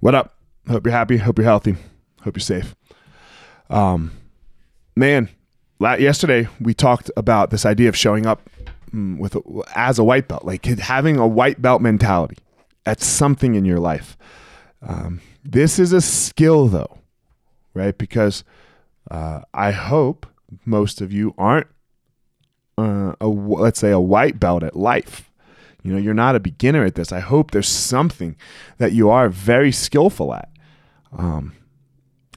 What up? Hope you're happy. Hope you're healthy. Hope you're safe. Um, man, yesterday we talked about this idea of showing up mm, with as a white belt, like having a white belt mentality. That's something in your life. Um, this is a skill, though, right? Because uh, I hope most of you aren't uh, a, let's say a white belt at life you know, you're not a beginner at this. I hope there's something that you are very skillful at. Um,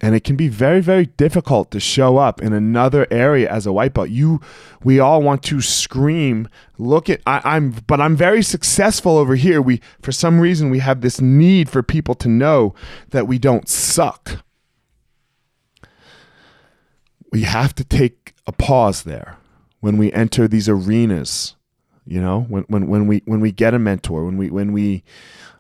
and it can be very, very difficult to show up in another area as a white belt. You, we all want to scream, look at, I, am but I'm very successful over here. We, for some reason, we have this need for people to know that we don't suck. We have to take a pause there when we enter these arenas you know, when when when we when we get a mentor, when we when we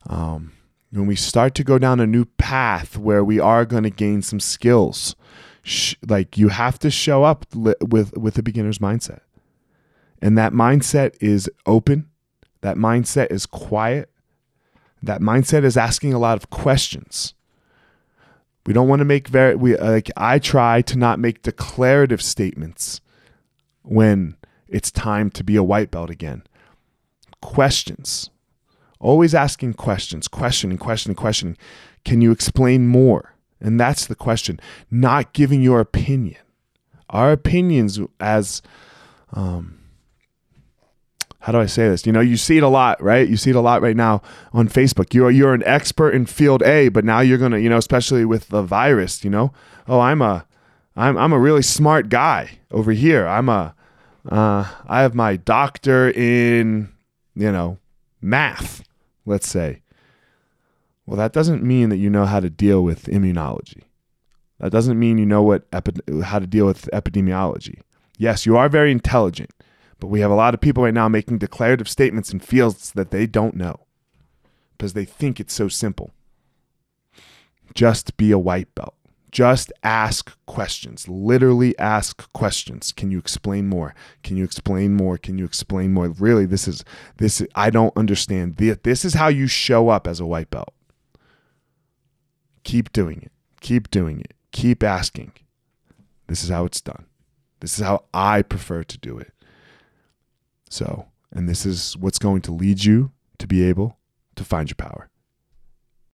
um, when we start to go down a new path where we are going to gain some skills, sh- like you have to show up li- with with a beginner's mindset, and that mindset is open. That mindset is quiet. That mindset is asking a lot of questions. We don't want to make very we like I try to not make declarative statements when it's time to be a white belt again. Questions. Always asking questions, questioning, questioning, questioning. Can you explain more? And that's the question, not giving your opinion. Our opinions, as, um, how do I say this? You know, you see it a lot, right? You see it a lot right now on Facebook. You're you're an expert in field A, but now you're gonna, you know, especially with the virus, you know, oh, I'm a, I'm I'm a really smart guy over here. I'm a, uh, I have my doctor in, you know, math, let's say. Well, that doesn't mean that you know how to deal with immunology. That doesn't mean you know what epi- how to deal with epidemiology. Yes, you are very intelligent, but we have a lot of people right now making declarative statements in fields that they don't know because they think it's so simple. Just be a white belt. Just ask questions. Literally ask questions. Can you explain more? Can you explain more? Can you explain more? Really, this is this I don't understand. This is how you show up as a white belt. Keep doing it. Keep doing it. Keep asking. This is how it's done. This is how I prefer to do it. So, and this is what's going to lead you to be able to find your power.